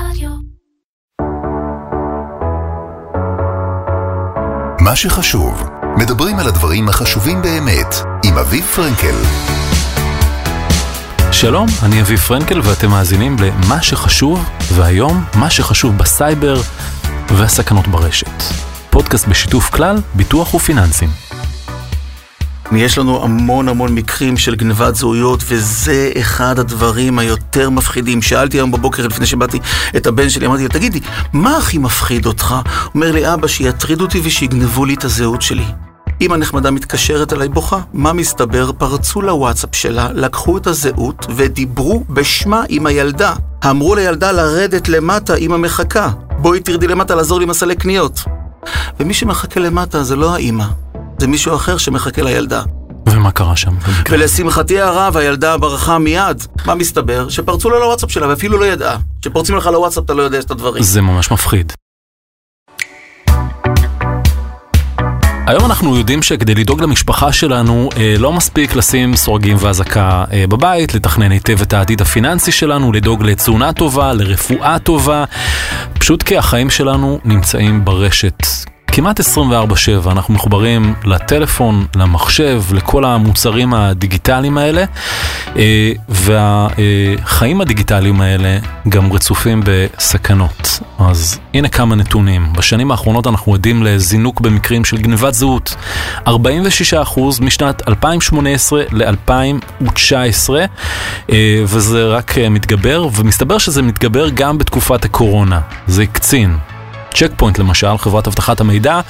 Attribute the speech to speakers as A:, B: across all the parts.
A: רדיו.
B: מה שחשוב, מדברים על הדברים החשובים באמת, עם אביב פרנקל.
C: שלום, אני אביב פרנקל ואתם מאזינים ל"מה שחשוב", והיום מה שחשוב בסייבר והסכנות ברשת. פודקאסט בשיתוף כלל, ביטוח ופיננסים.
D: יש לנו המון המון מקרים של גנבת זהויות, וזה אחד הדברים היותר מפחידים. שאלתי היום בבוקר, לפני שבאתי את הבן שלי, אמרתי לו, תגידי, מה הכי מפחיד אותך? אומר לי, אבא, שיטרידו אותי ושיגנבו לי את הזהות שלי. אמא נחמדה מתקשרת אליי בוכה. מה מסתבר? פרצו לוואטסאפ שלה, לקחו את הזהות ודיברו בשמה עם הילדה. אמרו לילדה לרדת למטה, אמא מחכה. בואי תרדי למטה לעזור לי עם הסלי קניות. ומי שמחכה למטה זה לא האמא, זה מישהו אחר שמחכה לילדה.
C: ומה קרה שם?
D: ולשמחתי הרב, הילדה ברחה מיד. מה מסתבר? שפרצו לה לוואטסאפ שלה ואפילו לא ידעה. כשפורצים לך לוואטסאפ אתה לא יודע את הדברים.
C: זה ממש מפחיד. היום אנחנו יודעים שכדי לדאוג למשפחה שלנו אה, לא מספיק לשים סורגים ואזעקה אה, בבית, לתכנן היטב את העתיד הפיננסי שלנו, לדאוג לתזונה טובה, לרפואה טובה, פשוט כי החיים שלנו נמצאים ברשת. כמעט 24/7 אנחנו מחוברים לטלפון, למחשב, לכל המוצרים הדיגיטליים האלה אה, והחיים הדיגיטליים האלה גם רצופים בסכנות. אז הנה כמה נתונים. בשנים האחרונות אנחנו עדים לזינוק במקרים של גנבת זהות. 46% משנת 2018 ל-2019 אה, וזה רק אה, מתגבר ומסתבר שזה מתגבר גם בתקופת הקורונה. זה הקצין. צ'ק פוינט למשל, חברת אבטחת המידע,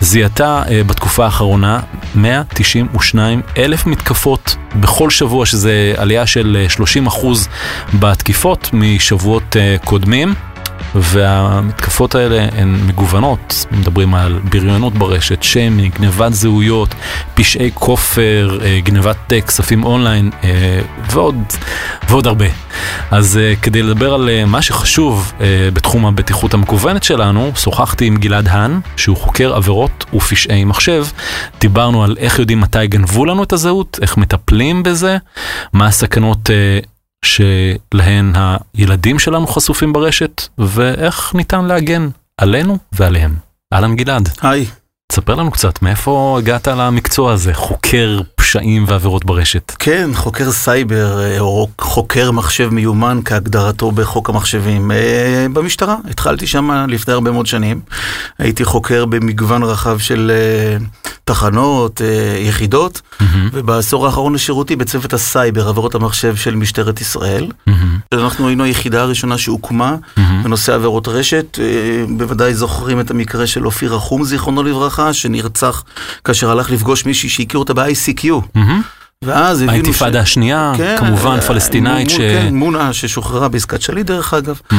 C: זיהתה uh, בתקופה האחרונה 192 אלף מתקפות בכל שבוע, שזה עלייה של uh, 30 אחוז בתקיפות משבועות uh, קודמים. והמתקפות האלה הן מגוונות, מדברים על בריונות ברשת, שמי, גנבת זהויות, פשעי כופר, גנבת כספים אונליין ועוד, ועוד הרבה. אז כדי לדבר על מה שחשוב בתחום הבטיחות המקוונת שלנו, שוחחתי עם גלעד האן, שהוא חוקר עבירות ופשעי מחשב. דיברנו על איך יודעים מתי גנבו לנו את הזהות, איך מטפלים בזה, מה הסכנות שלהן הילדים שלנו חשופים ברשת, ואיך ניתן להגן עלינו ועליהם. אהלן גלעד.
D: היי.
C: תספר לנו קצת, מאיפה הגעת למקצוע הזה, חוקר פשעים ועבירות ברשת?
D: כן, חוקר סייבר, או חוקר מחשב מיומן כהגדרתו בחוק המחשבים. במשטרה, התחלתי שם לפני הרבה מאוד שנים. הייתי חוקר במגוון רחב של תחנות, יחידות, mm-hmm. ובעשור האחרון לשירותי בצוות הסייבר, עבירות המחשב של משטרת ישראל. Mm-hmm. אנחנו היינו היחידה הראשונה שהוקמה mm-hmm. בנושא עבירות רשת. בוודאי זוכרים את המקרה של אופיר רחום, זיכרונו לברכה, שנרצח כאשר הלך לפגוש מישהי שהכיר אותה ב-ICQ. Mm-hmm. ואז הבינו ש...
C: האינתיפאדה השנייה,
D: כן,
C: כמובן פלסטינאית ש...
D: כן, מונה ששוחררה בעסקת שליט דרך אגב. Mm-hmm.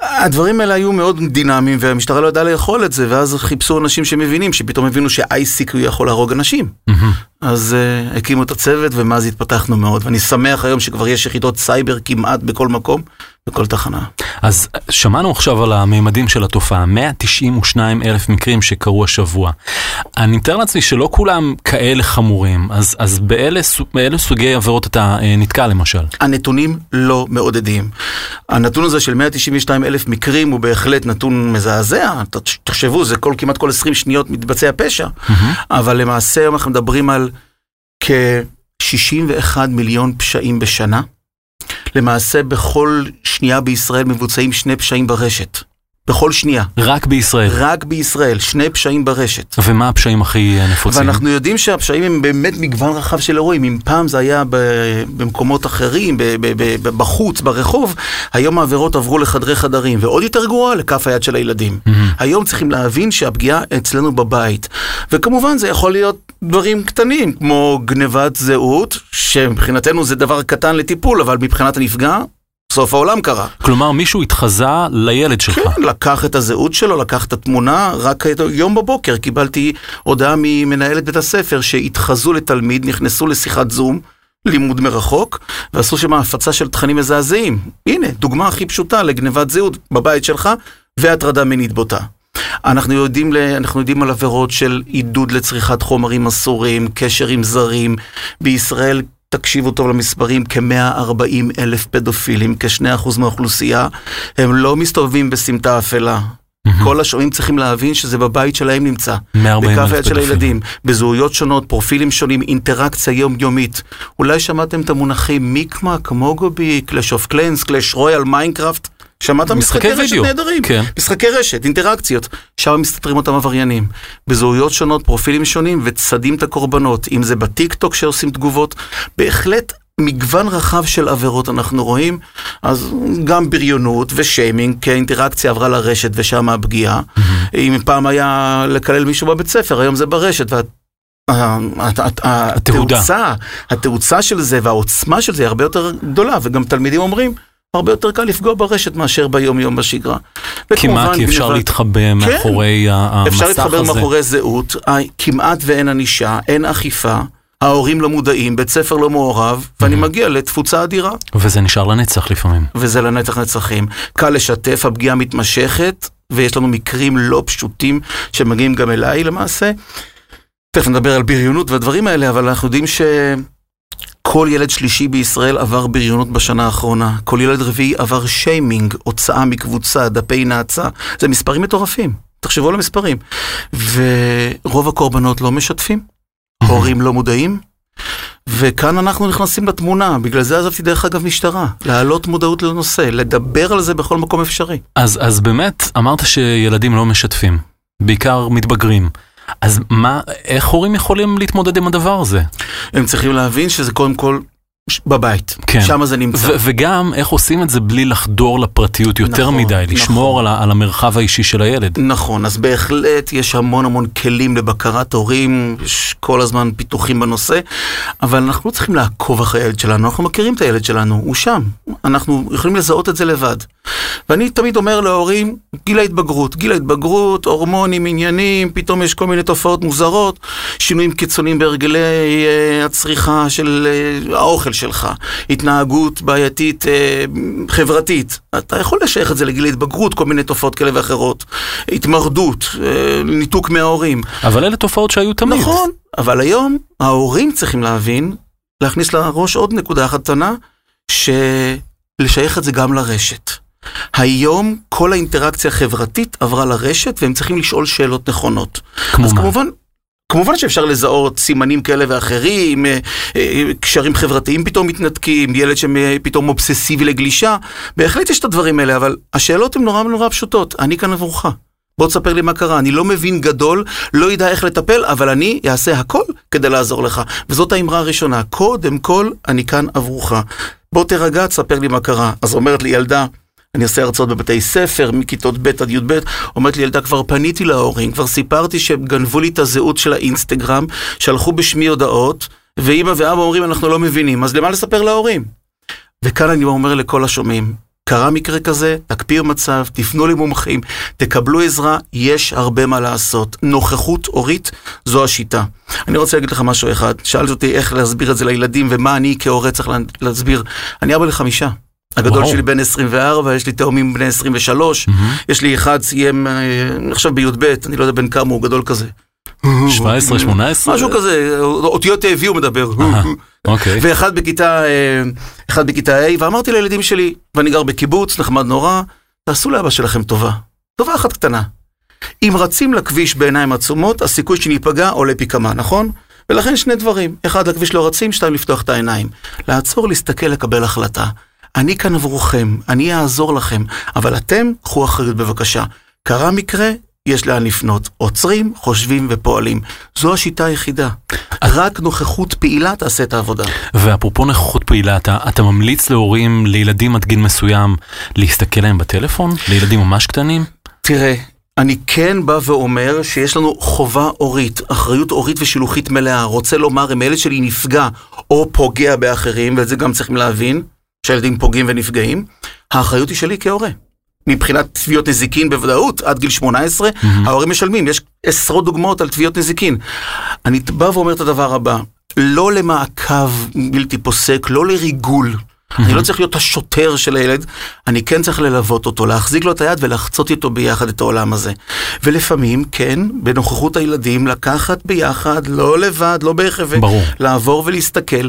D: הדברים האלה היו מאוד דינמיים והמשטרה לא ידעה לאכול את זה, ואז חיפשו אנשים שמבינים, שפתאום הבינו ש-ICQ יכול להרוג אנשים. Mm-hmm. אז uh, הקימו את הצוות ומאז התפתחנו מאוד, ואני שמח היום שכבר יש יחידות סייבר כמעט בכל מקום, בכל תחנה.
C: אז שמענו עכשיו על הממדים של התופעה, 192 אלף מקרים שקרו השבוע. אני מתאר לעצמי שלא כולם כאלה חמורים, אז, אז באלה, באלה סוגי עבירות אתה uh, נתקע למשל?
D: הנתונים לא מעודדים. הנתון הזה של 192 אלף מקרים הוא בהחלט נתון מזעזע, תחשבו, זה כל, כמעט כל 20 שניות מתבצע פשע, mm-hmm. אבל למעשה אנחנו מדברים על כ-61 מיליון פשעים בשנה. למעשה בכל שנייה בישראל מבוצעים שני פשעים ברשת. בכל שנייה.
C: רק בישראל?
D: רק בישראל, שני פשעים ברשת.
C: ומה הפשעים הכי נפוצים?
D: ואנחנו יודעים שהפשעים הם באמת מגוון רחב של אירועים. אם פעם זה היה במקומות אחרים, בחוץ, ברחוב, היום העבירות עברו לחדרי חדרים, ועוד יותר גרוע, לכף היד של הילדים. Mm-hmm. היום צריכים להבין שהפגיעה אצלנו בבית. וכמובן זה יכול להיות דברים קטנים, כמו גנבת זהות, שמבחינתנו זה דבר קטן לטיפול, אבל מבחינת הנפגע... סוף העולם קרה.
C: כלומר, מישהו התחזה לילד שלך.
D: כן, לקח את הזהות שלו, לקח את התמונה, רק יום בבוקר קיבלתי הודעה ממנהלת בית הספר שהתחזו לתלמיד, נכנסו לשיחת זום, לימוד מרחוק, ועשו שם הפצה של תכנים מזעזעים. הנה, דוגמה הכי פשוטה לגנבת זהות בבית שלך, והטרדה מינית בוטה. אנחנו יודעים, אנחנו יודעים על עבירות של עידוד לצריכת חומרים אסורים, קשר עם זרים. בישראל תקשיבו טוב למספרים, כ-140 אלף פדופילים, כ-2% מהאוכלוסייה, הם לא מסתובבים בסמטה אפלה. כל השומעים צריכים להבין שזה בבית שלהם נמצא.
C: 140
D: בכף
C: אלף
D: היד של. הילדים, בזהויות שונות, פרופילים שונים, אינטראקציה יומיומית. אולי שמעתם את המונחים מיקמק, מוגובי, Clash of Clans, Clash Royale, Minecraft? שמעת
C: משחקי
D: משחקי רשת נהדרים?
C: כן.
D: משחקי רשת, אינטראקציות. שם מסתתרים אותם עבריינים. בזהויות שונות, פרופילים שונים, וצדים את הקורבנות. אם זה בטיק טוק שעושים תגובות, בהחלט מגוון רחב של עבירות אנחנו רואים, אז גם בריונות ושיימינג, כי האינטראקציה עברה לרשת ושם הפגיעה. אם פעם היה לקלל מישהו בבית ספר, היום זה ברשת, וה... ה- ה- ה-
C: התהודה.
D: התאוצה, התאוצה של זה והעוצמה של זה היא הרבה יותר גדולה, וגם תלמידים אומרים, הרבה יותר קל לפגוע ברשת מאשר ביום-יום בשגרה.
C: כמעט
D: וכמובן,
C: אי אפשר להתחבא מאחורי המסך הזה.
D: אפשר להתחבר מאחורי זהות, כמעט ואין ענישה, אין אכיפה, ההורים לא מודעים, בית ספר לא מעורב, ואני מגיע לתפוצה אדירה,
C: וזה נשאר לנצח לפעמים.
D: וזה לנצח נצחים. קל לשתף, הפגיעה מתמשכת, ויש לנו מקרים לא פשוטים שמגיעים גם אליי למעשה. תכף נדבר על בריונות והדברים האלה, אבל אנחנו יודעים שכל ילד שלישי בישראל עבר בריונות בשנה האחרונה. כל ילד רביעי עבר שיימינג, הוצאה מקבוצה, דפי נאצה. זה מספרים מטורפים. תחשבו על המספרים. ורוב הקורבנות לא משתפים, הורים לא מודעים, וכאן אנחנו נכנסים לתמונה, בגלל זה עזבתי דרך אגב משטרה, להעלות מודעות לנושא, לדבר על זה בכל מקום אפשרי.
C: אז, אז באמת, אמרת שילדים לא משתפים, בעיקר מתבגרים. אז מה, איך הורים יכולים להתמודד עם הדבר הזה?
D: הם צריכים להבין שזה קודם כל בבית,
C: כן.
D: שם זה נמצא.
C: ו- וגם, איך עושים את זה בלי לחדור לפרטיות יותר
D: נכון,
C: מדי, לשמור
D: נכון.
C: על, ה- על המרחב האישי של הילד.
D: נכון, אז בהחלט יש המון המון כלים לבקרת הורים, יש כל הזמן פיתוחים בנושא, אבל אנחנו לא צריכים לעקוב אחרי הילד שלנו, אנחנו מכירים את הילד שלנו, הוא שם, אנחנו יכולים לזהות את זה לבד. ואני תמיד אומר להורים, גיל ההתבגרות, גיל ההתבגרות, הורמונים, עניינים, פתאום יש כל מיני תופעות מוזרות, שינויים קיצוניים בהרגלי אה, הצריכה של אה, האוכל שלך, התנהגות בעייתית אה, חברתית. אתה יכול לשייך את זה לגיל ההתבגרות, כל מיני תופעות כאלה ואחרות. התמרדות, אה, ניתוק מההורים.
C: אבל אלה תופעות שהיו תמיד.
D: נכון, אבל היום ההורים צריכים להבין, להכניס לראש עוד נקודה אחת קטנה, שלשייך את זה גם לרשת. היום כל האינטראקציה החברתית עברה לרשת והם צריכים לשאול שאלות נכונות.
C: כמו
D: אז
C: מה?
D: כמובן, כמובן שאפשר לזהות סימנים כאלה ואחרים, אה, אה, קשרים חברתיים פתאום מתנתקים, ילד שפתאום אובססיבי לגלישה, בהחלט יש את הדברים האלה, אבל השאלות הן נורא נורא פשוטות, אני כאן עבורך. בוא תספר לי מה קרה, אני לא מבין גדול, לא יודע איך לטפל, אבל אני אעשה הכל כדי לעזור לך. וזאת האמרה הראשונה, קודם כל, אני כאן עבורך. בוא תירגע, תספר לי מה קרה. אז אומרת לי ילדה, אני עושה הרצאות בבתי ספר, מכיתות ב' עד י"ב, אומרת לי ילדה, כבר פניתי להורים, כבר סיפרתי שגנבו לי את הזהות של האינסטגרם, שלחו בשמי הודעות, ואימא ואבא אומרים, אנחנו לא מבינים, אז למה לספר להורים? וכאן אני אומר לכל השומעים, קרה מקרה כזה, תקפיאו מצב, תפנו למומחים, תקבלו עזרה, יש הרבה מה לעשות. נוכחות הורית זו השיטה. אני רוצה להגיד לך משהו אחד, שאלת אותי איך להסביר את זה לילדים ומה אני כהורה צריך לה- להסביר. אני אבא לחמישה. הגדול
C: וואו.
D: שלי בן 24, יש לי תאומים בני 23, יש לי אחד סיים אה, עכשיו בי"ב, אני לא יודע בן כמה הוא גדול כזה.
C: 17, 18?
D: משהו כזה, אותיות ה הוא מדבר.
C: אוקיי.
D: ואחד בכיתה, אה, אחד בכיתה A, ואמרתי לילדים שלי, ואני גר בקיבוץ, נחמד נורא, תעשו לאבא שלכם טובה. טובה אחת קטנה. אם רצים לכביש בעיניים עצומות, הסיכוי שניפגע עולה פי כמה, נכון? ולכן שני דברים, אחד לכביש לא רצים, שתיים לפתוח את העיניים. לעצור, להסתכל, לקבל החלטה. אני כאן עבורכם, אני אעזור לכם, אבל אתם, קחו אחריות בבקשה. קרה מקרה, יש לאן לפנות. עוצרים, חושבים ופועלים. זו השיטה היחידה. רק נוכחות פעילה תעשה את העבודה.
C: ואפרופו נוכחות פעילה, אתה, אתה ממליץ להורים, לילדים עד גיל מסוים, להסתכל להם בטלפון? לילדים ממש קטנים?
D: תראה, אני כן בא ואומר שיש לנו חובה הורית, אחריות הורית ושילוחית מלאה. רוצה לומר, אם הילד שלי נפגע או פוגע באחרים, ואת זה גם צריכים להבין, שהילדים פוגעים ונפגעים, האחריות היא שלי כהורה. מבחינת תביעות נזיקין בוודאות, עד גיל 18, ההורים משלמים, יש עשרות דוגמאות על תביעות נזיקין. אני בא ואומר את הדבר הבא, לא למעקב בלתי פוסק, לא לריגול. אני לא צריך להיות השוטר של הילד, אני כן צריך ללוות אותו, להחזיק לו את היד ולחצות איתו ביחד את העולם הזה. ולפעמים, כן, בנוכחות הילדים, לקחת ביחד, לא לבד, לא בהיחבא,
C: ברור.
D: לעבור ולהסתכל.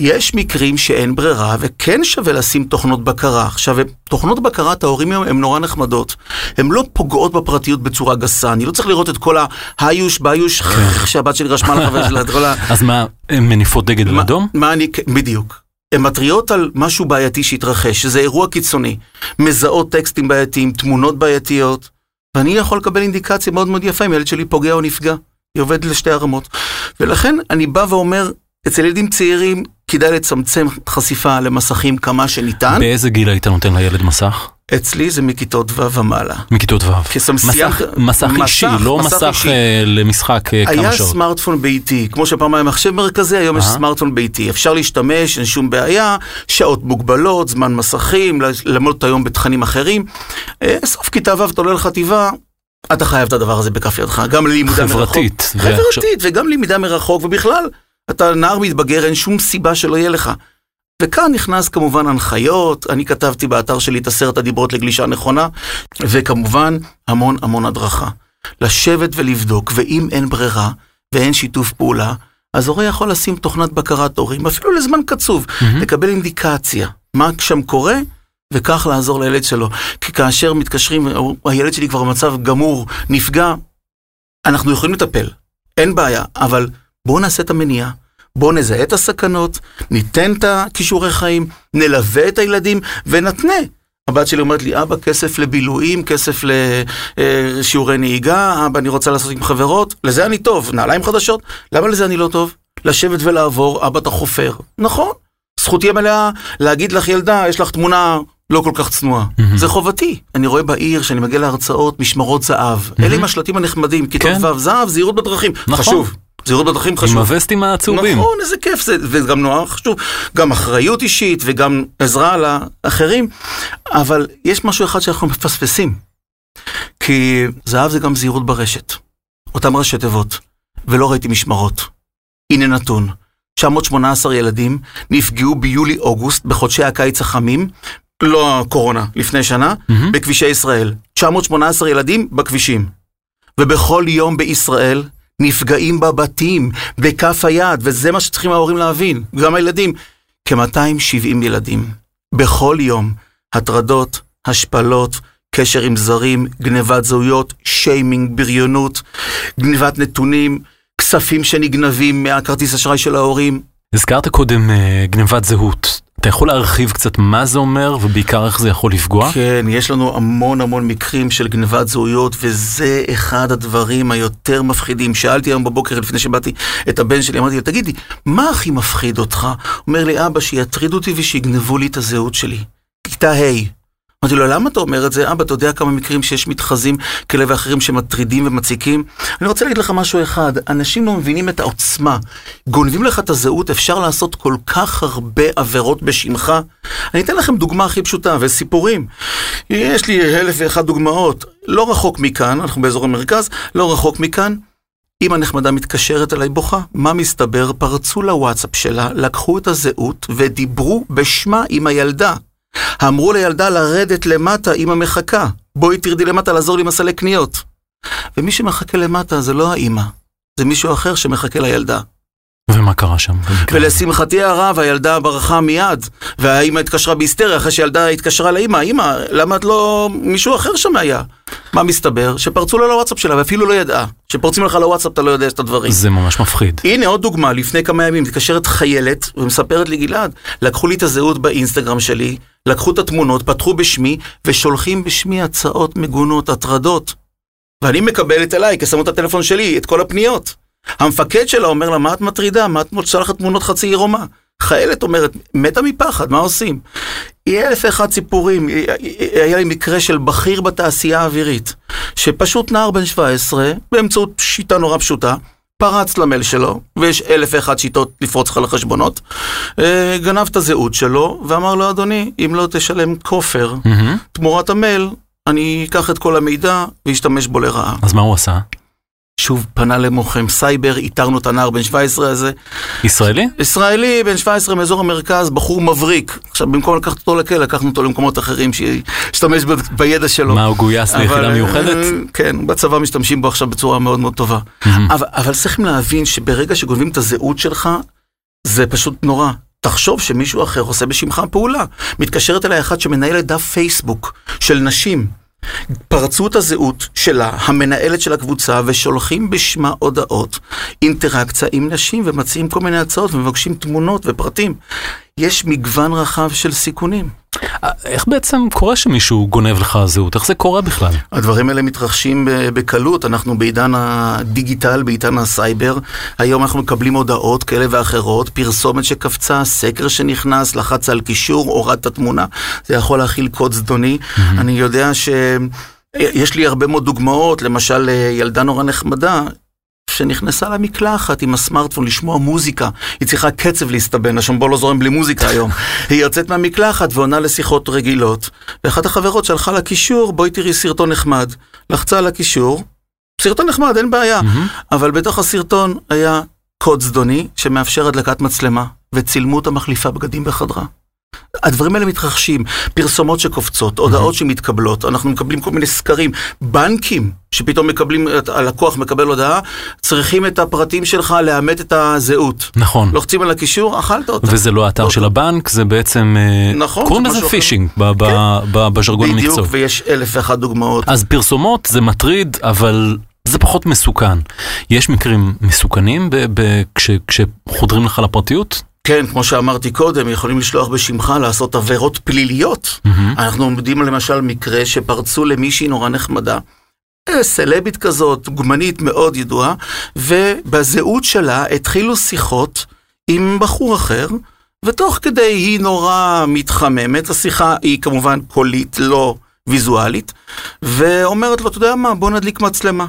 D: יש מקרים שאין ברירה וכן שווה לשים תוכנות בקרה. עכשיו, תוכנות בקרת ההורים היום הן נורא נחמדות. הן לא פוגעות בפרטיות בצורה גסה. אני לא צריך לראות את כל ההיוש ביוש שהבת שלי רשמה לחבר שלה, את כל ה...
C: אז מה, הן מניפות דגל אדום?
D: מה אני, בדיוק. הן מתריעות על משהו בעייתי שהתרחש, שזה אירוע קיצוני. מזהות טקסטים בעייתיים, תמונות בעייתיות, ואני יכול לקבל אינדיקציה מאוד מאוד יפה אם ילד שלי פוגע או נפגע. היא עובדת לשתי הרמות. ולכן אני בא ואומר, אצל ילדים צעירים כדאי לצמצם חשיפה למסכים כמה שניתן.
C: באיזה גיל היית נותן לילד מסך?
D: אצלי זה מכיתות ו' ומעלה.
C: מכיתות ו'. מסך, מסך אישי,
D: מסך,
C: לא
D: מסך
C: מסך
D: אישי.
C: אה, למשחק אה, כמה
D: היה
C: שעות.
D: סמארטפון ביתי, כמו שפעם היה מחשב מרכזי, היום יש
C: אהה.
D: סמארטפון ביתי. אפשר להשתמש, אין שום בעיה, שעות מוגבלות, זמן מסכים, ללמוד את היום בתכנים אחרים. אה, סוף כיתה ו' אתה עולה לחטיבה, אתה חייב את הדבר הזה בכף ידך, גם ללימודה מרחוק.
C: חברתית. ועכשיו-
D: חברתית, וגם למידה מרחוק, ובכלל, אתה נער מתבגר, אין שום סיבה שלא יהיה לך. וכאן נכנס כמובן הנחיות, אני כתבתי באתר שלי את עשרת הדיברות לגלישה נכונה, וכמובן המון המון הדרכה. לשבת ולבדוק, ואם אין ברירה ואין שיתוף פעולה, אז הורה יכול לשים תוכנת בקרת הורים, אפילו לזמן קצוב,
C: מהמם.
D: לקבל אינדיקציה, מה שם קורה, וכך לעזור לילד שלו. כי כאשר מתקשרים, הילד שלי כבר במצב גמור, נפגע, אנחנו יכולים לטפל, אין בעיה, אבל בואו נעשה את המניעה. בואו נזהה את הסכנות, ניתן את הכישורי חיים, נלווה את הילדים ונתנה. הבת שלי אומרת לי, אבא, כסף לבילויים, כסף לשיעורי נהיגה, אבא, אני רוצה לעשות עם חברות, לזה אני טוב, נעליים חדשות, למה לזה אני לא טוב? לשבת ולעבור, אבא, אתה חופר. נכון, זכותי המלאה להגיד לך, ילדה, יש לך תמונה לא כל כך צנועה.
C: מהמם.
D: זה חובתי. אני רואה בעיר, שאני מגיע להרצאות, משמרות זהב. אלה עם השלטים הנחמדים, כיתות
C: כן.
D: ו', זהב, זהירות בדרכים.
C: נכון.
D: חשוב. זהירות בדרכים
C: עם
D: חשוב.
C: הווסטים הצהובים.
D: נכון, איזה כיף זה, וגם נורא חשוב, גם אחריות אישית וגם עזרה לאחרים, אבל יש משהו אחד שאנחנו מפספסים, כי זהב זה גם זהירות ברשת, אותם ראשי תיבות, ולא ראיתי משמרות. הנה נתון, 918 ילדים נפגעו ביולי-אוגוסט בחודשי הקיץ החמים, לא הקורונה, לפני שנה,
C: מהמם.
D: בכבישי ישראל. 918 ילדים בכבישים. ובכל יום בישראל נפגעים בבתים, בכף היד, וזה מה שצריכים ההורים להבין, גם הילדים. כ-270 ילדים. בכל יום. הטרדות, השפלות, קשר עם זרים, גנבת זהויות, שיימינג, בריונות, גנבת נתונים, כספים שנגנבים מהכרטיס אשראי של ההורים.
C: הזכרת קודם אה, גנבת זהות. אתה יכול להרחיב קצת מה זה אומר ובעיקר איך זה יכול לפגוע?
D: כן, יש לנו המון המון מקרים של גנבת זהויות, וזה אחד הדברים היותר מפחידים. שאלתי היום בבוקר, לפני שבאתי את הבן שלי, אמרתי לו, תגידי, מה הכי מפחיד אותך? אומר לי, אבא, שיטרידו אותי ושיגנבו לי את הזהות שלי. כיתה ה'. אמרתי לו, למה אתה אומר את זה? אבא, אתה יודע כמה מקרים שיש מתחזים כאלה ואחרים שמטרידים ומציקים? אני רוצה להגיד לך משהו אחד, אנשים לא מבינים את העוצמה. גונבים לך את הזהות, אפשר לעשות כל כך הרבה עבירות בשמך. אני אתן לכם דוגמה הכי פשוטה, וסיפורים. יש לי אלף ואחת דוגמאות. לא רחוק מכאן, אנחנו באזור המרכז, לא רחוק מכאן. אמא נחמדה מתקשרת אליי בוכה. מה מסתבר? פרצו לוואטסאפ שלה, לקחו את הזהות ודיברו בשמה עם הילדה. אמרו לילדה לרדת למטה, אמא מחכה. בואי תרדי למטה לעזור לי עם הסלי קניות. ומי שמחכה למטה זה לא האמא, זה מישהו אחר שמחכה לילדה.
C: ומה קרה שם?
D: ולשמחתי הרב, הילדה ברחה מיד, והאימא התקשרה בהיסטריה אחרי שהילדה התקשרה לאימא, אימא, למה את לא... מישהו אחר שם היה. מה מסתבר? שפרצו לה לוואטסאפ שלה, ואפילו לא ידעה. שפורצים לך לוואטסאפ אתה לא יודע את הדברים.
C: זה ממש מפחיד.
D: הנה עוד דוגמה, לפני כמה ימים מתקשרת חיילת ומספרת לי גלעד, לקחו לי את הזהות באינסטגרם שלי, לקחו את התמונות, פתחו בשמי, ושולחים בשמי הצעות מגונות, הטרדות. ואני מקבלת אליי, כי שמו את הטלפון שלי, את כל הפניות. המפקד שלה אומר לה, מה את מטרידה? מה את שולחת תמונות חצי עירומה? חיילת אומרת, מתה מפחד, מה עושים? יהיה אלף ואחד סיפורים. היה לי מקרה של בכיר בתעשייה האווירית, שפשוט נער בן 17, באמצעות שיטה נורא פשוטה, פרץ למייל שלו, ויש אלף ואחת שיטות לפרוץ לך לחשבונות, אה, גנב את הזהות שלו, ואמר לו, אדוני, אם לא תשלם כופר
C: מהמם.
D: תמורת המייל, אני אקח את כל המידע ואשתמש בו לרעה.
C: אז מה הוא עשה?
D: שוב פנה למוחם סייבר, איתרנו את הנער בן 17 הזה.
C: ישראלי?
D: ישראלי, בן 17 מאזור המרכז, בחור מבריק. עכשיו, במקום לקחת אותו לכלא, לקחנו אותו למקומות אחרים, שישתמש ב- בידע שלו.
C: מה, הוא גויס ליחידה
D: אה,
C: מיוחדת?
D: כן, בצבא משתמשים בו עכשיו בצורה מאוד מאוד טובה. אבל, אבל צריכים להבין שברגע שגונבים את הזהות שלך, זה פשוט נורא. תחשוב שמישהו אחר עושה בשמך פעולה. מתקשרת אליי אחת שמנהלת דף פייסבוק של נשים. פרצו את הזהות שלה, המנהלת של הקבוצה, ושולחים בשמה הודעות, אינטראקציה עם נשים, ומציעים כל מיני הצעות, ומבקשים תמונות ופרטים. יש מגוון רחב של סיכונים.
C: איך בעצם קורה שמישהו גונב לך זהות? איך זה קורה בכלל?
D: הדברים האלה מתרחשים בקלות, אנחנו בעידן הדיגיטל, בעידן הסייבר. היום אנחנו מקבלים הודעות כאלה ואחרות, פרסומת שקפצה, סקר שנכנס, לחץ על קישור, הורד את התמונה. זה יכול להכיל קוד זדוני. Mm-hmm. אני יודע ש... יש לי הרבה מאוד דוגמאות, למשל ילדה נורא נחמדה, שנכנסה למקלחת עם הסמארטפון לשמוע מוזיקה. היא צריכה קצב להסתבן, השמבו לא זורם בלי מוזיקה היום. היא יוצאת מהמקלחת ועונה לשיחות רגילות, ואחת החברות שלחה לה קישור, בואי תראי סרטון נחמד. לחצה על הקישור, סרטון נחמד, אין בעיה. Mm-hmm. אבל בתוך הסרטון היה קוד זדוני שמאפשר הדלקת מצלמה, וצילמו אותה מחליפה בגדים בחדרה. הדברים האלה מתרחשים, פרסומות שקופצות, הודעות שמתקבלות, אנחנו מקבלים כל מיני סקרים, בנקים שפתאום מקבלים, הלקוח מקבל הודעה, צריכים את הפרטים שלך לאמת את הזהות.
C: נכון.
D: לוחצים על הקישור, אכלת אותה.
C: וזה לא האתר של הבנק, זה בעצם, נכון, קוראים לזה פישינג כן. בז'רגון המקצוע.
D: בדיוק, ויש אלף ואחת דוגמאות.
C: אז פרסומות זה מטריד, אבל... זה פחות מסוכן. יש מקרים מסוכנים כשחודרים לך לפרטיות?
D: כן, כמו שאמרתי קודם, יכולים לשלוח בשמך לעשות עבירות פליליות. Mm-hmm. אנחנו עומדים למשל מקרה שפרצו למישהי נורא נחמדה. אה, סלבית כזאת, דוגמנית מאוד ידועה, ובזהות שלה התחילו שיחות עם בחור אחר, ותוך כדי היא נורא מתחממת, השיחה היא כמובן קולית, לא ויזואלית, ואומרת לו, אתה יודע מה, בוא נדליק מצלמה.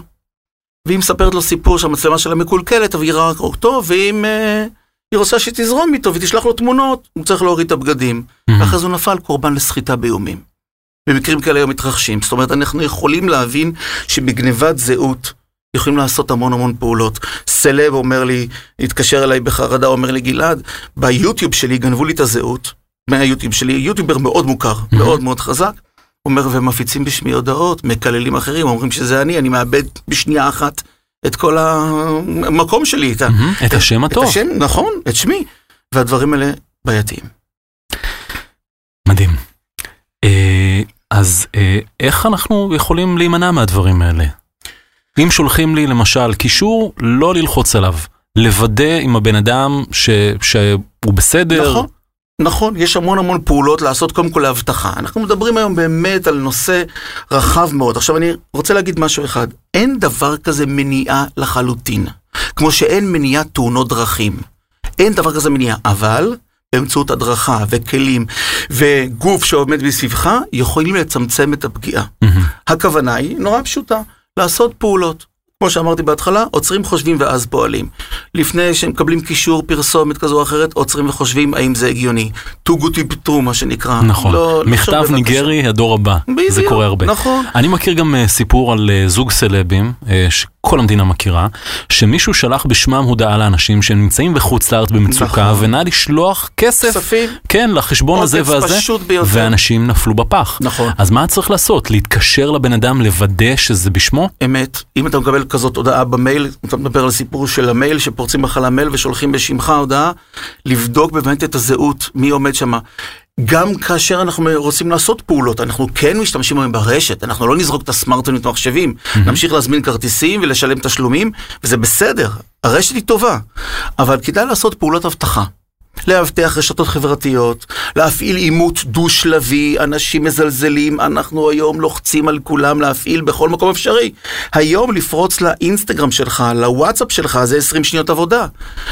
D: והיא מספרת לו סיפור שהמצלמה שלה מקולקלת, אבל היא ראה אותו, ואם... Uh, היא רוצה שתזרום איתו ותשלח לו תמונות, הוא צריך להוריד את הבגדים. ואחרי זה הוא נפל קורבן לסחיטה באיומים. במקרים כאלה היום מתרחשים. זאת אומרת, אנחנו יכולים להבין שבגנבת זהות יכולים לעשות המון המון פעולות. סלב אומר לי, התקשר אליי בחרדה, אומר לי, גלעד, ביוטיוב שלי גנבו לי את הזהות, מהיוטיוב שלי, יוטיובר מאוד מוכר, מאוד מאוד חזק. אומר, ומפיצים בשמי הודעות, מקללים אחרים, אומרים שזה אני, אני מאבד בשנייה אחת את כל המקום שלי, את,
C: mm-hmm, את השם הטוב.
D: את השם, נכון, את שמי. והדברים האלה בעייתיים.
C: מדהים. אה, אז אה, איך אנחנו יכולים להימנע מהדברים האלה? אם שולחים לי למשל קישור, לא ללחוץ עליו. לוודא עם הבן אדם ש, שהוא בסדר.
D: נכון. נכון, יש המון המון פעולות לעשות קודם כל להבטחה. אנחנו מדברים היום באמת על נושא רחב מאוד. עכשיו אני רוצה להגיד משהו אחד, אין דבר כזה מניעה לחלוטין, כמו שאין מניעת תאונות דרכים. אין דבר כזה מניעה, אבל באמצעות הדרכה וכלים וגוף שעומד מסביבך, יכולים לצמצם את הפגיעה. Mm-hmm. הכוונה היא נורא פשוטה, לעשות פעולות. כמו שאמרתי בהתחלה, עוצרים, חושבים ואז פועלים. לפני שהם מקבלים קישור פרסומת כזו או אחרת, עוצרים וחושבים האם זה הגיוני. be true, מה שנקרא.
C: נכון. לא, מכתב ניגרי, הדור הבא. בדיוק, זה קורה הרבה.
D: נכון.
C: אני מכיר גם uh, סיפור על uh, זוג סלבים, uh, שכל המדינה מכירה, שמישהו שלח בשמם הודעה לאנשים שנמצאים בחוץ לארץ במצוקה, נכון. ונא לשלוח כסף.
D: כספים.
C: כן, לחשבון הזה והזה.
D: פשוט ביותר.
C: ואנשים נפלו בפח.
D: נכון.
C: אז מה צריך לעשות? להתקשר לבן אדם, לוודא שזה בשמו?
D: אמת. אם אתה מקבל כזאת הודעה במייל, אתה מדבר על סיפור של המייל, שפורצים לך למייל ושולחים בשמך הודעה, לבדוק באמת את הזהות, מי עומד שם. גם כאשר אנחנו רוצים לעשות פעולות, אנחנו כן משתמשים היום ברשת, אנחנו לא נזרוק את הסמארטונים ואת המחשבים, mm-hmm. נמשיך להזמין כרטיסים ולשלם תשלומים, וזה בסדר, הרשת היא טובה, אבל כדאי לעשות פעולות אבטחה. לאבטח רשתות חברתיות, להפעיל עימות דו-שלבי, אנשים מזלזלים, אנחנו היום לוחצים על כולם להפעיל בכל מקום אפשרי. היום לפרוץ לאינסטגרם שלך, לוואטסאפ שלך, זה 20 שניות עבודה.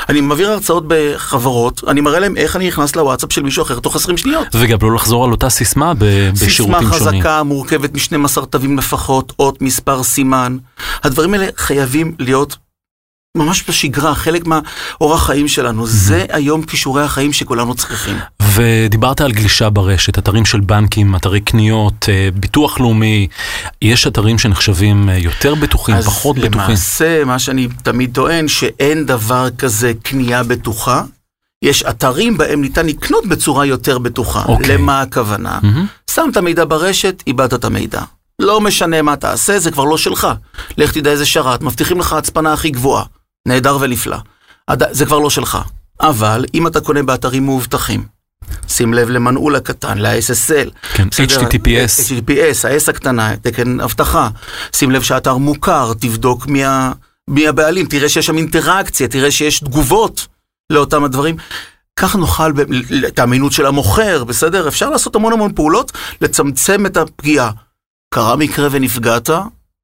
D: אני מעביר הרצאות בחברות, אני מראה להם איך אני נכנס לוואטסאפ של מישהו אחר תוך 20 שניות.
C: וגם לא לחזור על אותה סיסמה בשירותים שונים.
D: סיסמה חזקה, מורכבת מ-12 תווים לפחות, אות, מספר, סימן. הדברים האלה חייבים להיות ממש בשגרה, חלק מהאורח חיים שלנו. זה היום כישורי החיים שכולנו צריכים.
C: ודיברת על גלישה ברשת, אתרים של בנקים, אתרי קניות, אה, ביטוח לאומי, יש אתרים שנחשבים אה, יותר בטוחים, פחות בטוחים.
D: אז למעשה, מה שאני תמיד טוען, שאין דבר כזה קנייה בטוחה. יש אתרים בהם ניתן לקנות בצורה יותר בטוחה. Okay. אוקיי. למה הכוונה? Mm-hmm. שמת מידע ברשת, איבדת את המידע. לא משנה מה תעשה, זה כבר לא שלך. לך תדע איזה שרת, מבטיחים לך הצפנה הכי גבוהה. נהדר ונפלא. זה כבר לא שלך. אבל אם אתה קונה באתרים מאובטחים, שים לב למנעול הקטן, ל-SSL.
C: כן,
D: בסדר?
C: HTTPS.
D: HTTPS, ה-S הקטנה, תקן אבטחה. שים לב שהאתר מוכר, תבדוק מי, ה... מי הבעלים, תראה שיש שם אינטראקציה, תראה שיש תגובות לאותם הדברים. כך נוכל את האמינות של המוכר, בסדר? אפשר לעשות המון המון פעולות, לצמצם את הפגיעה. קרה מקרה ונפגעת,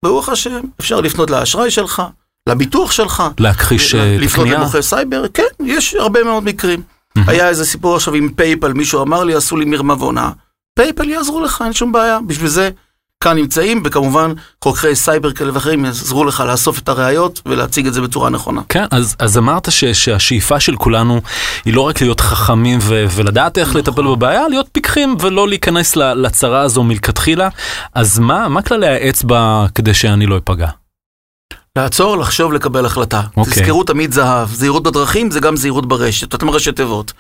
D: ברוך השם, אפשר לפנות לאשראי שלך, לביטוח שלך.
C: להכחיש אה, את
D: לפנות. למוכר סייבר, כן, יש הרבה מאוד מקרים. היה איזה סיפור עכשיו עם PayPal, מישהו אמר לי, עשו לי מרמה והונאה. PayPal יעזרו לך, אין שום בעיה. בשביל זה כאן נמצאים, וכמובן חוקרי סייבר כאלה ואחרים יעזרו לך לאסוף את הראיות ולהציג את זה בצורה נכונה.
C: כן, אז, אז אמרת ש, שהשאיפה של כולנו היא לא רק להיות חכמים ו, ולדעת איך לטפל בבעיה, להיות פיקחים ולא להיכנס לצרה הזו מלכתחילה. אז מה, מה כללי האצבע כדי שאני לא אפגע?
D: לעצור, לחשוב, לקבל החלטה.
C: אוקיי.
D: תזכרו תמיד זהב. זהירות בדרכים זה גם זהירות ברשת. אותם ראשי תיבות.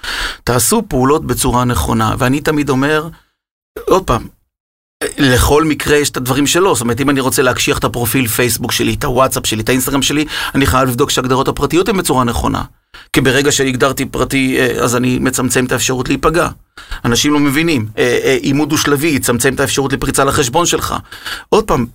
D: תעשו פעולות בצורה נכונה. ואני תמיד אומר, עוד פעם, לכל מקרה יש את הדברים שלו. זאת אומרת, אם אני רוצה להקשיח את הפרופיל פייסבוק שלי, את הוואטסאפ שלי, את האינסטגרם שלי, אני חייב לבדוק שהגדרות הפרטיות הן בצורה נכונה. כי ברגע שהגדרתי פרטי, אה, אז אני מצמצם את האפשרות להיפגע. אנשים לא מבינים. אה, אה, עימות דו-שלבי יצמצם את האפשרות לפריצה לחשבון שלך. עוד פעם,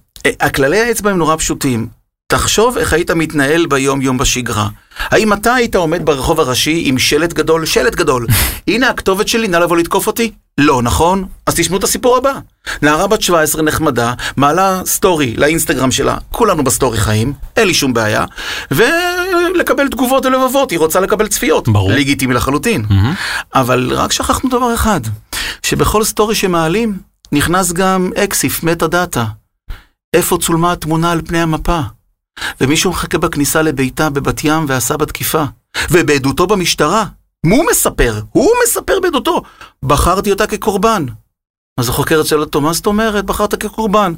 D: הכללי האצבע הם נורא פשוטים. תחשוב איך היית מתנהל ביום-יום בשגרה. האם אתה היית עומד ברחוב הראשי עם שלט גדול, שלט גדול, הנה הכתובת שלי, נא לבוא לתקוף אותי? לא, נכון? אז תשמעו את הסיפור הבא. נערה בת 17 נחמדה, מעלה סטורי לאינסטגרם שלה, כולנו בסטורי חיים, אין לי שום בעיה, ולקבל תגובות ולבבות, היא רוצה לקבל צפיות.
C: ברור.
D: לגיטימי לחלוטין. אבל רק שכחנו דבר אחד, שבכל סטורי שמעלים, נכנס גם EXIF, metadata. איפה צולמה התמונה על פני המפה? ומישהו מחכה בכניסה לביתה בבת ים ועשה בה תקיפה. ובעדותו במשטרה, הוא מספר, הוא מספר בעדותו, בחרתי אותה כקורבן. אז החוקרת שואלת אותו, מה זאת אומרת, בחרת כקורבן?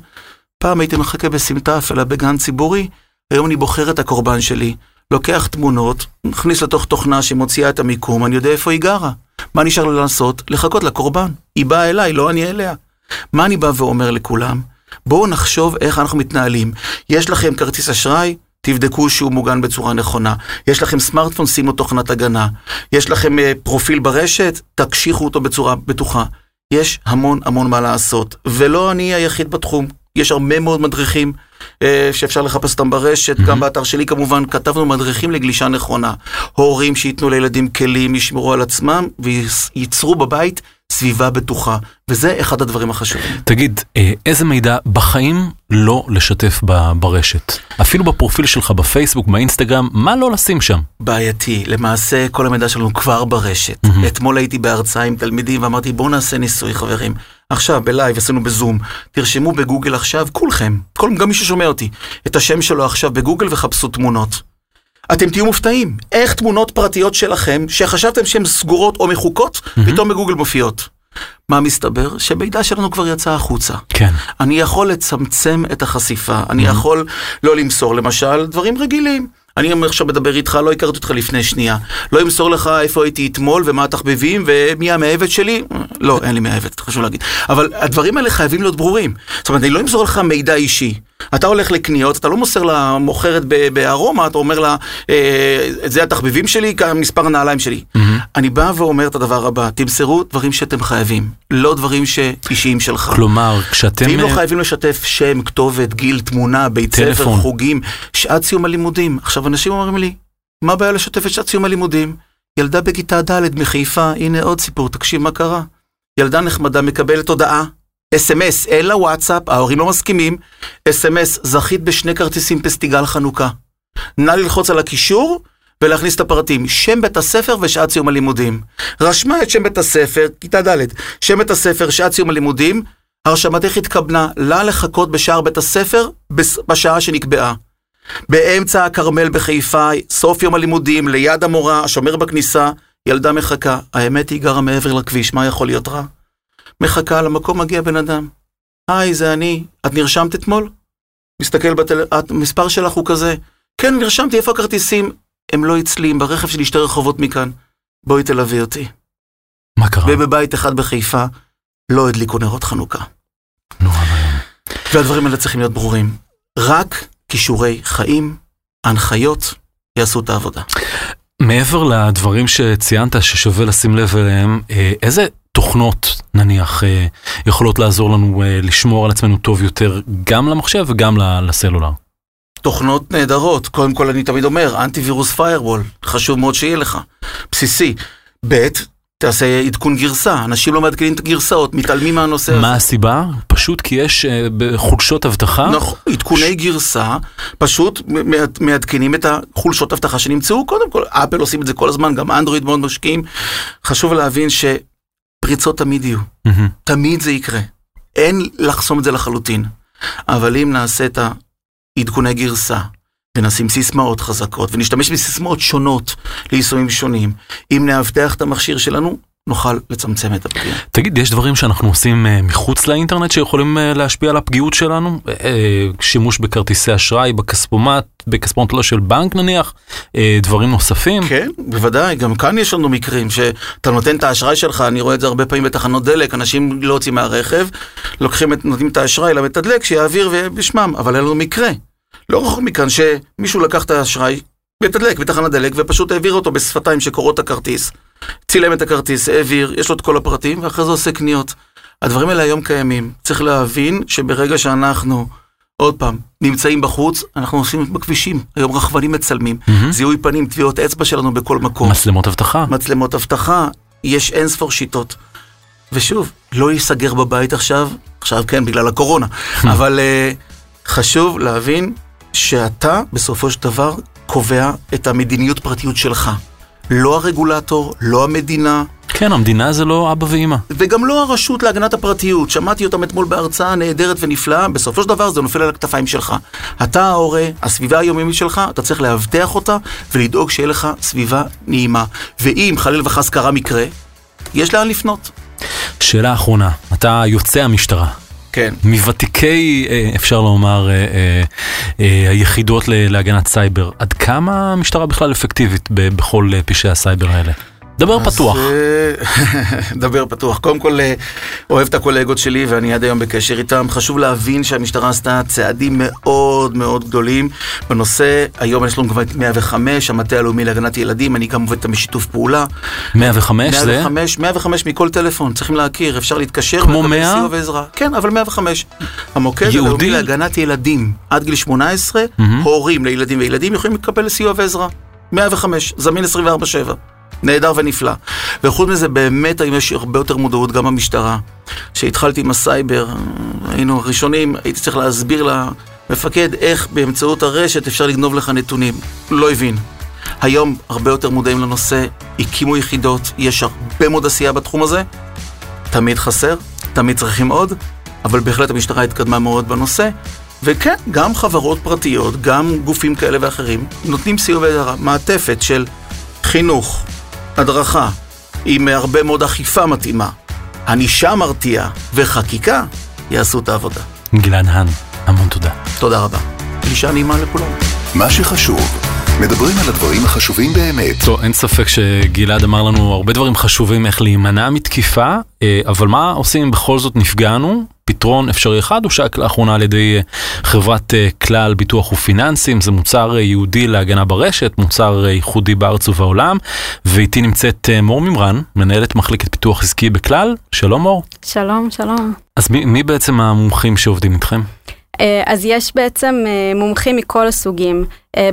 D: פעם הייתי מחכה בסמטה אפלה בגן ציבורי, היום אני בוחר את הקורבן שלי, לוקח תמונות, מכניס לתוך תוכנה שמוציאה את המיקום, אני יודע איפה היא גרה. מה נשאר לי לעשות? לחכות לקורבן. היא באה אליי, לא אני אליה. מה אני בא ואומר לכולם? בואו נחשוב איך אנחנו מתנהלים. יש לכם כרטיס אשראי? תבדקו שהוא מוגן בצורה נכונה. יש לכם סמארטפון, שימו תוכנת הגנה. יש לכם אה, פרופיל ברשת? תקשיחו אותו בצורה בטוחה. יש המון המון מה לעשות, ולא אני היחיד בתחום. יש הרבה מאוד מדריכים אה, שאפשר לחפש אותם ברשת, גם באתר שלי כמובן, כתבנו מדריכים לגלישה נכונה. הורים שייתנו לילדים כלים, ישמרו על עצמם וייצרו בבית סביבה בטוחה, וזה אחד הדברים החשובים.
C: תגיד, אה, איזה מידע בחיים לא לשתף ברשת? אפילו בפרופיל שלך בפייסבוק, באינסטגרם, מה לא לשים שם?
D: בעייתי, למעשה כל המידע שלנו כבר ברשת.
C: מהמם.
D: אתמול הייתי בהרצאה עם תלמידים ואמרתי בואו נעשה ניסוי חברים. עכשיו בלייב עשינו בזום, תרשמו בגוגל עכשיו כולכם, כל, גם מי ששומע אותי, את השם שלו עכשיו בגוגל וחפשו תמונות. אתם תהיו מופתעים, איך תמונות פרטיות שלכם, שחשבתם שהן סגורות או מחוקות, פתאום בגוגל מופיעות. מה מסתבר? שמידע שלנו כבר יצא החוצה.
C: כן.
D: אני יכול לצמצם את החשיפה, אני יכול לא למסור למשל דברים רגילים. אני עכשיו מדבר איתך, לא הכרתי אותך לפני שנייה. לא אמסור לך איפה הייתי אתמול ומה התחביבים ומי המאהבת שלי. לא, אין לי מאהבת, חשוב להגיד. אבל הדברים האלה חייבים להיות ברורים. זאת אומרת, אני לא אמסור לך מידע אישי. אתה הולך לקניות, אתה לא מוסר למוכרת בארומה, אתה אומר לה, אה, זה התחביבים שלי, מספר הנעליים שלי. אני בא ואומר את הדבר הבא, תמסרו דברים שאתם חייבים, לא דברים שאישיים שלך.
C: כלומר, כשאתם...
D: ואם לא
C: אה,
D: חייבים לשתף שם, כתובת, גיל, תמונה, בית ספר. חוגים, שעת סיום הלימודים. עכשיו, אנשים אומרים לי, מה הבעיה לשתף את שעת סיום הלימודים? ילדה בכיתה ד' מחיפה, הנה עוד סיפור, תקשיב מה קרה. ילדה נחמדה מקבלת הודעה, אס.אם.אס, אין לה וואטסאפ, ההורים לא מסכימים, אס.אם.אס, זכית בשני כרטיסים פסטיגל חנוכה. נא ללחוץ על הקישור ולהכניס את הפרטים, שם בית הספר ושעת סיום הלימודים. רשמה את שם בית הספר, כיתה ד', שם בית הספר, שעת סיום הלימודים, הרשמתך התכוונה לה לחכות בשער בית הספר בשעה שנקבעה. באמצע הכרמל בחיפה, סוף יום הלימודים, ליד המורה, השומר בכניסה, ילדה מחכה. האמת היא גרה מעבר לכביש, מה יכול להיות רע? מחכה, למקום מגיע בן אדם. היי, זה אני. את נרשמת אתמול? מסתכל בטל... המספר שלך הוא כזה. כן, נרשמתי, איפה הכרטיסים? הם לא אצלי, הם ברכב שלי שתי רחובות מכאן. בואי תלווי אותי.
C: מה קרה?
D: ובבית אחד בחיפה לא הדליקו נרות חנוכה.
C: נורא ואיום.
D: והדברים האלה צריכים להיות ברורים. רק כישורי חיים, הנחיות, יעשו את העבודה.
C: מעבר לדברים שציינת ששווה לשים לב אליהם, אה, איזה תוכנות נניח אה, יכולות לעזור לנו אה, לשמור על עצמנו טוב יותר גם למחשב וגם לסלולר?
D: תוכנות נהדרות, קודם כל אני תמיד אומר, אנטיווירוס פיירוול, חשוב מאוד שיהיה לך, בסיסי. ב', תעשה עדכון גרסה, אנשים לא מעדכנים את הגרסאות, מתעלמים מהנושא הזה.
C: מה הסיבה? פשוט כי יש uh, חולשות אבטחה?
D: נכון, עדכוני ש... גרסה, פשוט מעדכנים את החולשות אבטחה שנמצאו, קודם כל, אפל עושים את זה כל הזמן, גם אנדרואיד מאוד משקיעים. חשוב להבין שפריצות תמיד יהיו, mm-hmm. תמיד זה יקרה. אין לחסום את זה לחלוטין. אבל אם נעשה את העדכוני גרסה, ונשים סיסמאות חזקות, ונשתמש בסיסמאות שונות ליישומים שונים. אם נאבטח את המכשיר שלנו, נוכל לצמצם את הפגיעה.
C: תגיד, יש דברים שאנחנו עושים uh, מחוץ לאינטרנט שיכולים uh, להשפיע על הפגיעות שלנו? Uh, שימוש בכרטיסי אשראי, בכספומט, בכספומט לא של בנק נניח, דברים נוספים?
D: כן, בוודאי, גם כאן יש לנו מקרים שאתה נותן את האשראי שלך, אני רואה את זה הרבה פעמים בתחנות דלק, אנשים לא יוצאים מהרכב, לוקחים, נותנים את האשראי למתדלק, שיעביר בשמם, אבל אין לנו מקרה. לא רחוק מכאן שמישהו לקח את האשראי, מתדלק בתחנת דלק, ופשוט העביר אותו בשפתיים שקוראות את הכרטיס. צילם את הכרטיס, העביר, יש לו את כל הפרטים, ואחרי זה עושה קניות. הדברים האלה היום קיימים. צריך להבין שברגע שאנחנו, עוד פעם, נמצאים בחוץ, אנחנו עושים בכבישים. היום רכבנים מצלמים, mm-hmm. זיהוי פנים, טביעות אצבע שלנו בכל מקום.
C: מצלמות אבטחה.
D: מצלמות אבטחה, יש אין ספור שיטות. ושוב, לא ייסגר בבית עכשיו, עכשיו כן, בגלל הקורונה, אבל uh, חשוב להבין שאתה בסופו של דבר קובע את המדיניות פרטיות שלך. לא הרגולטור, לא המדינה.
C: כן, המדינה זה לא אבא ואימא.
D: וגם לא הרשות להגנת הפרטיות. שמעתי אותם אתמול בהרצאה נהדרת ונפלאה, בסופו של דבר זה נופל על הכתפיים שלך. אתה ההורה, הסביבה היומיומית שלך, אתה צריך לאבטח אותה ולדאוג שיהיה לך סביבה נעימה. ואם חלילה וחס קרה מקרה, יש לאן לפנות.
C: שאלה אחרונה, אתה יוצא המשטרה,
D: כן.
C: מוותיקי, אה, אפשר לומר, אה, אה, היחידות להגנת סייבר, עד כמה המשטרה בכלל אפקטיבית בכל פשעי הסייבר האלה? דבר פתוח.
D: דבר פתוח. קודם כל, אה, אוהב את הקולגות שלי ואני עד היום בקשר איתם. חשוב להבין שהמשטרה עשתה צעדים מאוד מאוד גדולים בנושא. היום יש לנו כבר את 105, המטה הלאומי להגנת ילדים, אני גם עובד איתם בשיתוף פעולה.
C: 105 זה?
D: 105, 105 מכל טלפון, צריכים להכיר, אפשר להתקשר.
C: כמו 100?
D: סיוע ועזרה. כן, אבל 105. המוקד הלאומי להגנת ילדים עד גיל 18, הורים לילדים וילדים יכולים לקבל סיוע ועזרה. 105, זמין 24/7. נהדר ונפלא. וחוץ מזה, באמת היום יש הרבה יותר מודעות גם במשטרה. כשהתחלתי עם הסייבר, היינו ראשונים, הייתי צריך להסביר למפקד איך באמצעות הרשת אפשר לגנוב לך נתונים. לא הבין. היום הרבה יותר מודעים לנושא, הקימו יחידות, יש הרבה מאוד עשייה בתחום הזה. תמיד חסר, תמיד צריכים עוד, אבל בהחלט המשטרה התקדמה מאוד בנושא. וכן, גם חברות פרטיות, גם גופים כאלה ואחרים, נותנים סיוע מעטפת של חינוך, הדרכה, עם הרבה מאוד אכיפה מתאימה, ענישה מרתיעה וחקיקה יעשו את העבודה.
C: גלעד האן, המון תודה.
D: תודה רבה. פגישה נעימה לכולם.
B: מה שחשוב, מדברים על הדברים החשובים באמת.
C: טוב, אין ספק שגלעד אמר לנו הרבה דברים חשובים איך להימנע מתקיפה, אה, אבל מה עושים אם בכל זאת נפגענו? פתרון אפשרי אחד הושק לאחרונה על ידי אה, חברת אה, כלל ביטוח ופיננסים, זה מוצר ייעודי להגנה ברשת, מוצר ייחודי בארץ ובעולם, ואיתי נמצאת מור ממרן, מנהלת מחלקת פיתוח עסקי בכלל, שלום מור.
A: שלום, שלום.
C: אז מי, מי בעצם המומחים שעובדים איתכם?
A: אז יש בעצם מומחים מכל הסוגים,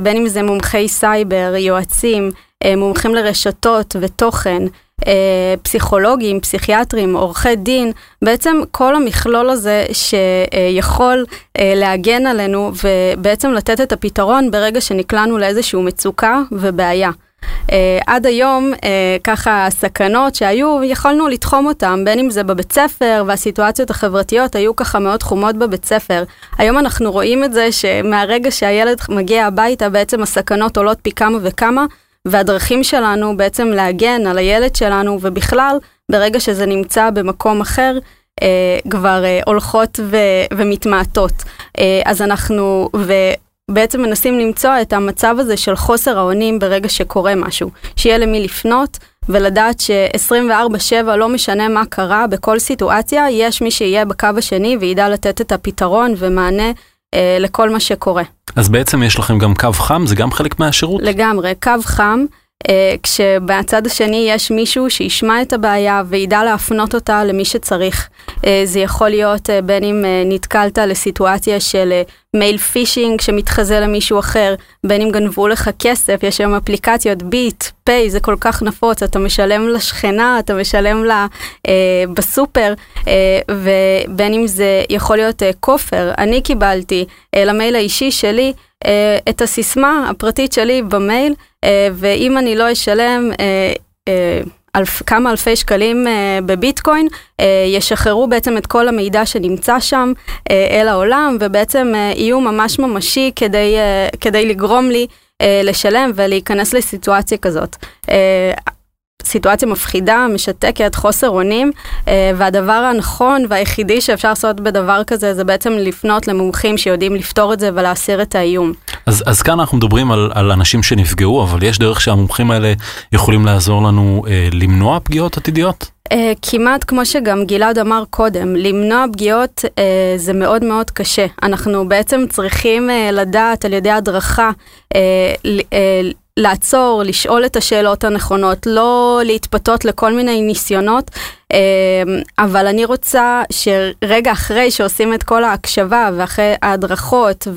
A: בין אם זה מומחי סייבר, יועצים, מומחים לרשתות ותוכן. אה, פסיכולוגים, פסיכיאטרים, עורכי דין, בעצם כל המכלול הזה שיכול אה, להגן עלינו ובעצם לתת את הפתרון ברגע שנקלענו לאיזושהי מצוקה ובעיה. Uh, עד היום, uh, ככה הסכנות שהיו, יכולנו לתחום אותם, בין אם זה בבית ספר, והסיטואציות החברתיות היו ככה מאוד חומות בבית ספר. היום אנחנו רואים את זה שמהרגע שהילד מגיע הביתה, בעצם הסכנות עולות פי כמה וכמה, והדרכים שלנו בעצם להגן על הילד שלנו, ובכלל, ברגע שזה נמצא במקום אחר, אה, כבר אה, הולכות ו- ומתמעטות. אה, אז אנחנו, ובעצם מנסים למצוא את המצב הזה של חוסר האונים ברגע שקורה משהו. שיהיה למי לפנות, ולדעת ש-24/7 לא משנה מה קרה בכל סיטואציה, יש מי שיהיה בקו השני וידע לתת את הפתרון ומענה אה, לכל מה שקורה.
C: אז בעצם יש לכם גם קו חם, זה גם חלק מהשירות?
A: לגמרי, קו חם. אה, כשבצד השני יש מישהו שישמע את הבעיה וידע להפנות אותה למי שצריך. אה, זה יכול להיות אה, בין אם נתקלת לסיטואציה של מייל פישינג שמתחזה למישהו אחר, בין אם גנבו לך כסף, יש היום אפליקציות ביט, פיי, זה כל כך נפוץ, אתה משלם לשכנה, אתה משלם לה אה, בסופר, אה, ובין אם זה יכול להיות אה, כופר. אני קיבלתי אה, למייל האישי שלי את הסיסמה הפרטית שלי במייל, אה, ואם אני לא אשלם אה, אה, אלף, כמה אלפי שקלים אה, בביטקוין, אה, ישחררו בעצם את כל המידע שנמצא שם אה, אל העולם, ובעצם אה, יהיו ממש ממשי כדי, אה, כדי לגרום לי אה, לשלם ולהיכנס לסיטואציה כזאת. סיטואציה מפחידה, משתקת, חוסר אונים, אה, והדבר הנכון והיחידי שאפשר לעשות בדבר כזה זה בעצם לפנות למומחים שיודעים לפתור את זה ולהסיר את האיום.
C: אז, אז כאן אנחנו מדברים על, על אנשים שנפגעו, אבל יש דרך שהמומחים האלה יכולים לעזור לנו אה, למנוע פגיעות עתידיות?
A: Uh, כמעט כמו שגם גלעד אמר קודם, למנוע פגיעות uh, זה מאוד מאוד קשה. אנחנו בעצם צריכים uh, לדעת על ידי הדרכה uh, uh, לעצור, לשאול את השאלות הנכונות, לא להתפתות לכל מיני ניסיונות, אמ, אבל אני רוצה שרגע אחרי שעושים את כל ההקשבה ואחרי ההדרכות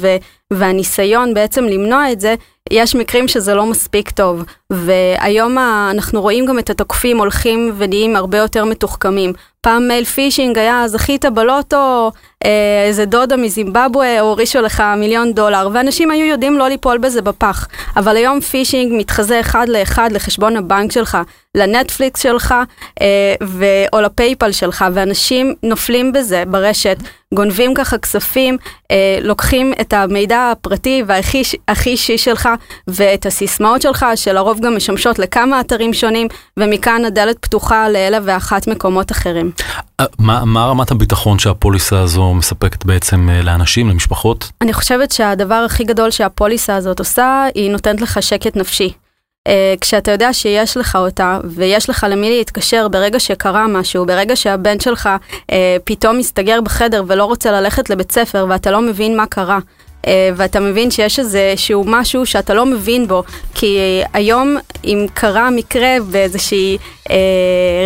A: והניסיון בעצם למנוע את זה, יש מקרים שזה לא מספיק טוב, והיום אנחנו רואים גם את התוקפים הולכים ונהיים הרבה יותר מתוחכמים. פעם מייל phishing היה זכית בלוטו, אה, איזה דודה מזימבבואה הורישו לך מיליון דולר, ואנשים היו יודעים לא ליפול בזה בפח. אבל היום phishing מתחזה אחד לאחד לחשבון הבנק שלך, לנטפליקס שלך אה, ו... או ל PayPal שלך, ואנשים נופלים בזה ברשת, גונבים ככה כספים, אה, לוקחים את המידע הפרטי והכי אישי שלך ואת הסיסמאות שלך, שלרוב גם משמשות לכמה אתרים שונים, ומכאן הדלת פתוחה לאלף ואחת מקומות אחרים.
C: אה, מה, מה רמת הביטחון שהפוליסה הזו מספקת בעצם אה, לאנשים, למשפחות?
A: אני חושבת שהדבר הכי גדול שהפוליסה הזאת עושה, היא נותנת לך שקט נפשי. Uh, כשאתה יודע שיש לך אותה ויש לך למי להתקשר ברגע שקרה משהו, ברגע שהבן שלך uh, פתאום מסתגר בחדר ולא רוצה ללכת לבית ספר ואתה לא מבין מה קרה. Uh, ואתה מבין שיש איזה שהוא משהו שאתה לא מבין בו, כי היום אם קרה מקרה באיזושהי uh,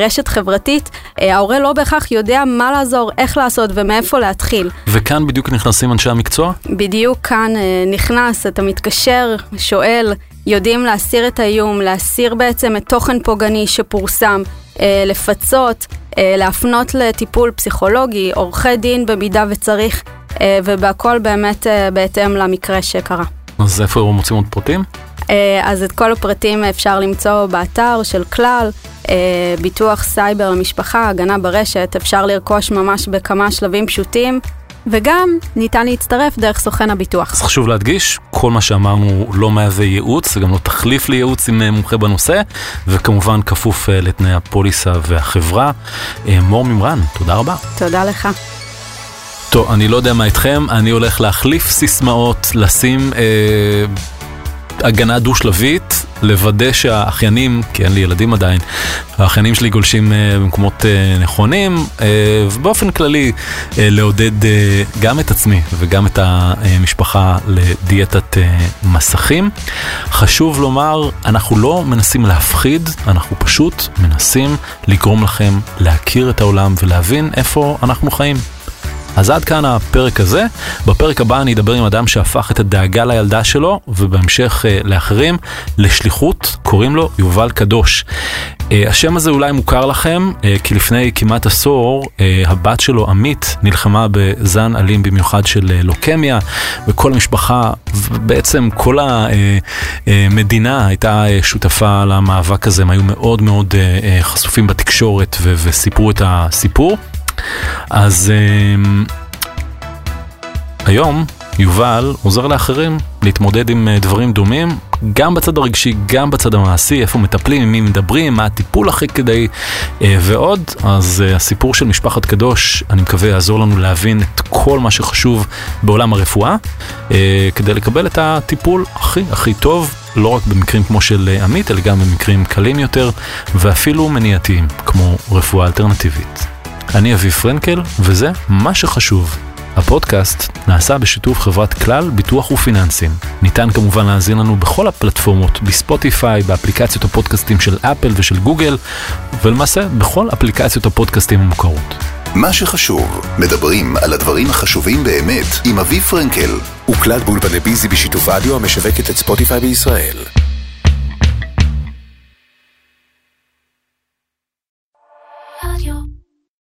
A: רשת חברתית, uh, ההורה לא בהכרח יודע מה לעזור, איך לעשות ומאיפה להתחיל.
C: וכאן בדיוק נכנסים אנשי המקצוע?
A: בדיוק כאן uh, נכנס, אתה מתקשר, שואל, יודעים להסיר את האיום, להסיר בעצם את תוכן פוגעני שפורסם, אה, לפצות, אה, להפנות לטיפול פסיכולוגי, עורכי דין במידה וצריך, אה, ובהכל באמת בהתאם למקרה שקרה.
C: אז איפה מוצאים עוד פרטים?
A: אז את כל הפרטים אפשר למצוא באתר של כלל, ביטוח סייבר למשפחה, הגנה ברשת, אפשר לרכוש ממש בכמה שלבים פשוטים. וגם ניתן להצטרף דרך סוכן הביטוח.
C: אז חשוב להדגיש, כל מה שאמרנו לא מהווה ייעוץ, זה גם לא תחליף לייעוץ עם אה, מומחה בנושא, וכמובן כפוף אה, לתנאי הפוליסה והחברה. אה, מור ממרן, תודה רבה.
A: תודה לך.
C: טוב, אני לא יודע מה איתכם, אני הולך להחליף סיסמאות, לשים... אה, הגנה דו-שלבית, לוודא שהאחיינים, כי אין לי ילדים עדיין, האחיינים שלי גולשים uh, במקומות uh, נכונים, uh, ובאופן כללי לעודד גם את עצמי וגם את המשפחה לדיאטת מסכים. חשוב לומר, אנחנו לא מנסים להפחיד, אנחנו פשוט מנסים לגרום לכם להכיר את העולם ולהבין איפה אנחנו חיים. אז עד כאן הפרק הזה. בפרק הבא אני אדבר עם אדם שהפך את הדאגה לילדה שלו, ובהמשך uh, לאחרים, לשליחות, קוראים לו יובל קדוש. Uh, השם הזה אולי מוכר לכם, uh, כי לפני כמעט עשור, הבת שלו, עמית, נלחמה בזן אלים במיוחד של לוקמיה, וכל המשפחה, ובעצם כל המדינה הייתה שותפה למאבק הזה, הם היו מאוד מאוד חשופים בתקשורת וסיפרו את הסיפור. אז uh, היום יובל עוזר לאחרים להתמודד עם uh, דברים דומים, גם בצד הרגשי, גם בצד המעשי, איפה מטפלים, עם מי מדברים, מה הטיפול הכי כדי uh, ועוד. אז uh, הסיפור של משפחת קדוש, אני מקווה, יעזור לנו להבין את כל מה שחשוב בעולם הרפואה, כדי לקבל את הטיפול הכי הכי טוב. לא רק במקרים כמו של עמית, אלא גם במקרים קלים יותר, ואפילו מניעתיים, כמו רפואה אלטרנטיבית. אני אבי פרנקל, וזה מה שחשוב הפודקאסט נעשה בשיתוף חברת כלל ביטוח ופיננסים. ניתן כמובן להאזין לנו בכל הפלטפורמות, בספוטיפיי, באפליקציות הפודקאסטים של אפל ושל גוגל, ולמעשה בכל אפליקציות הפודקאסטים המוכרות.
B: מה שחשוב, מדברים על הדברים החשובים באמת עם אביב פרנקל.
E: הוקלט באולפני ביזי בשיתוף אדיו המשווקת את ספוטיפיי בישראל.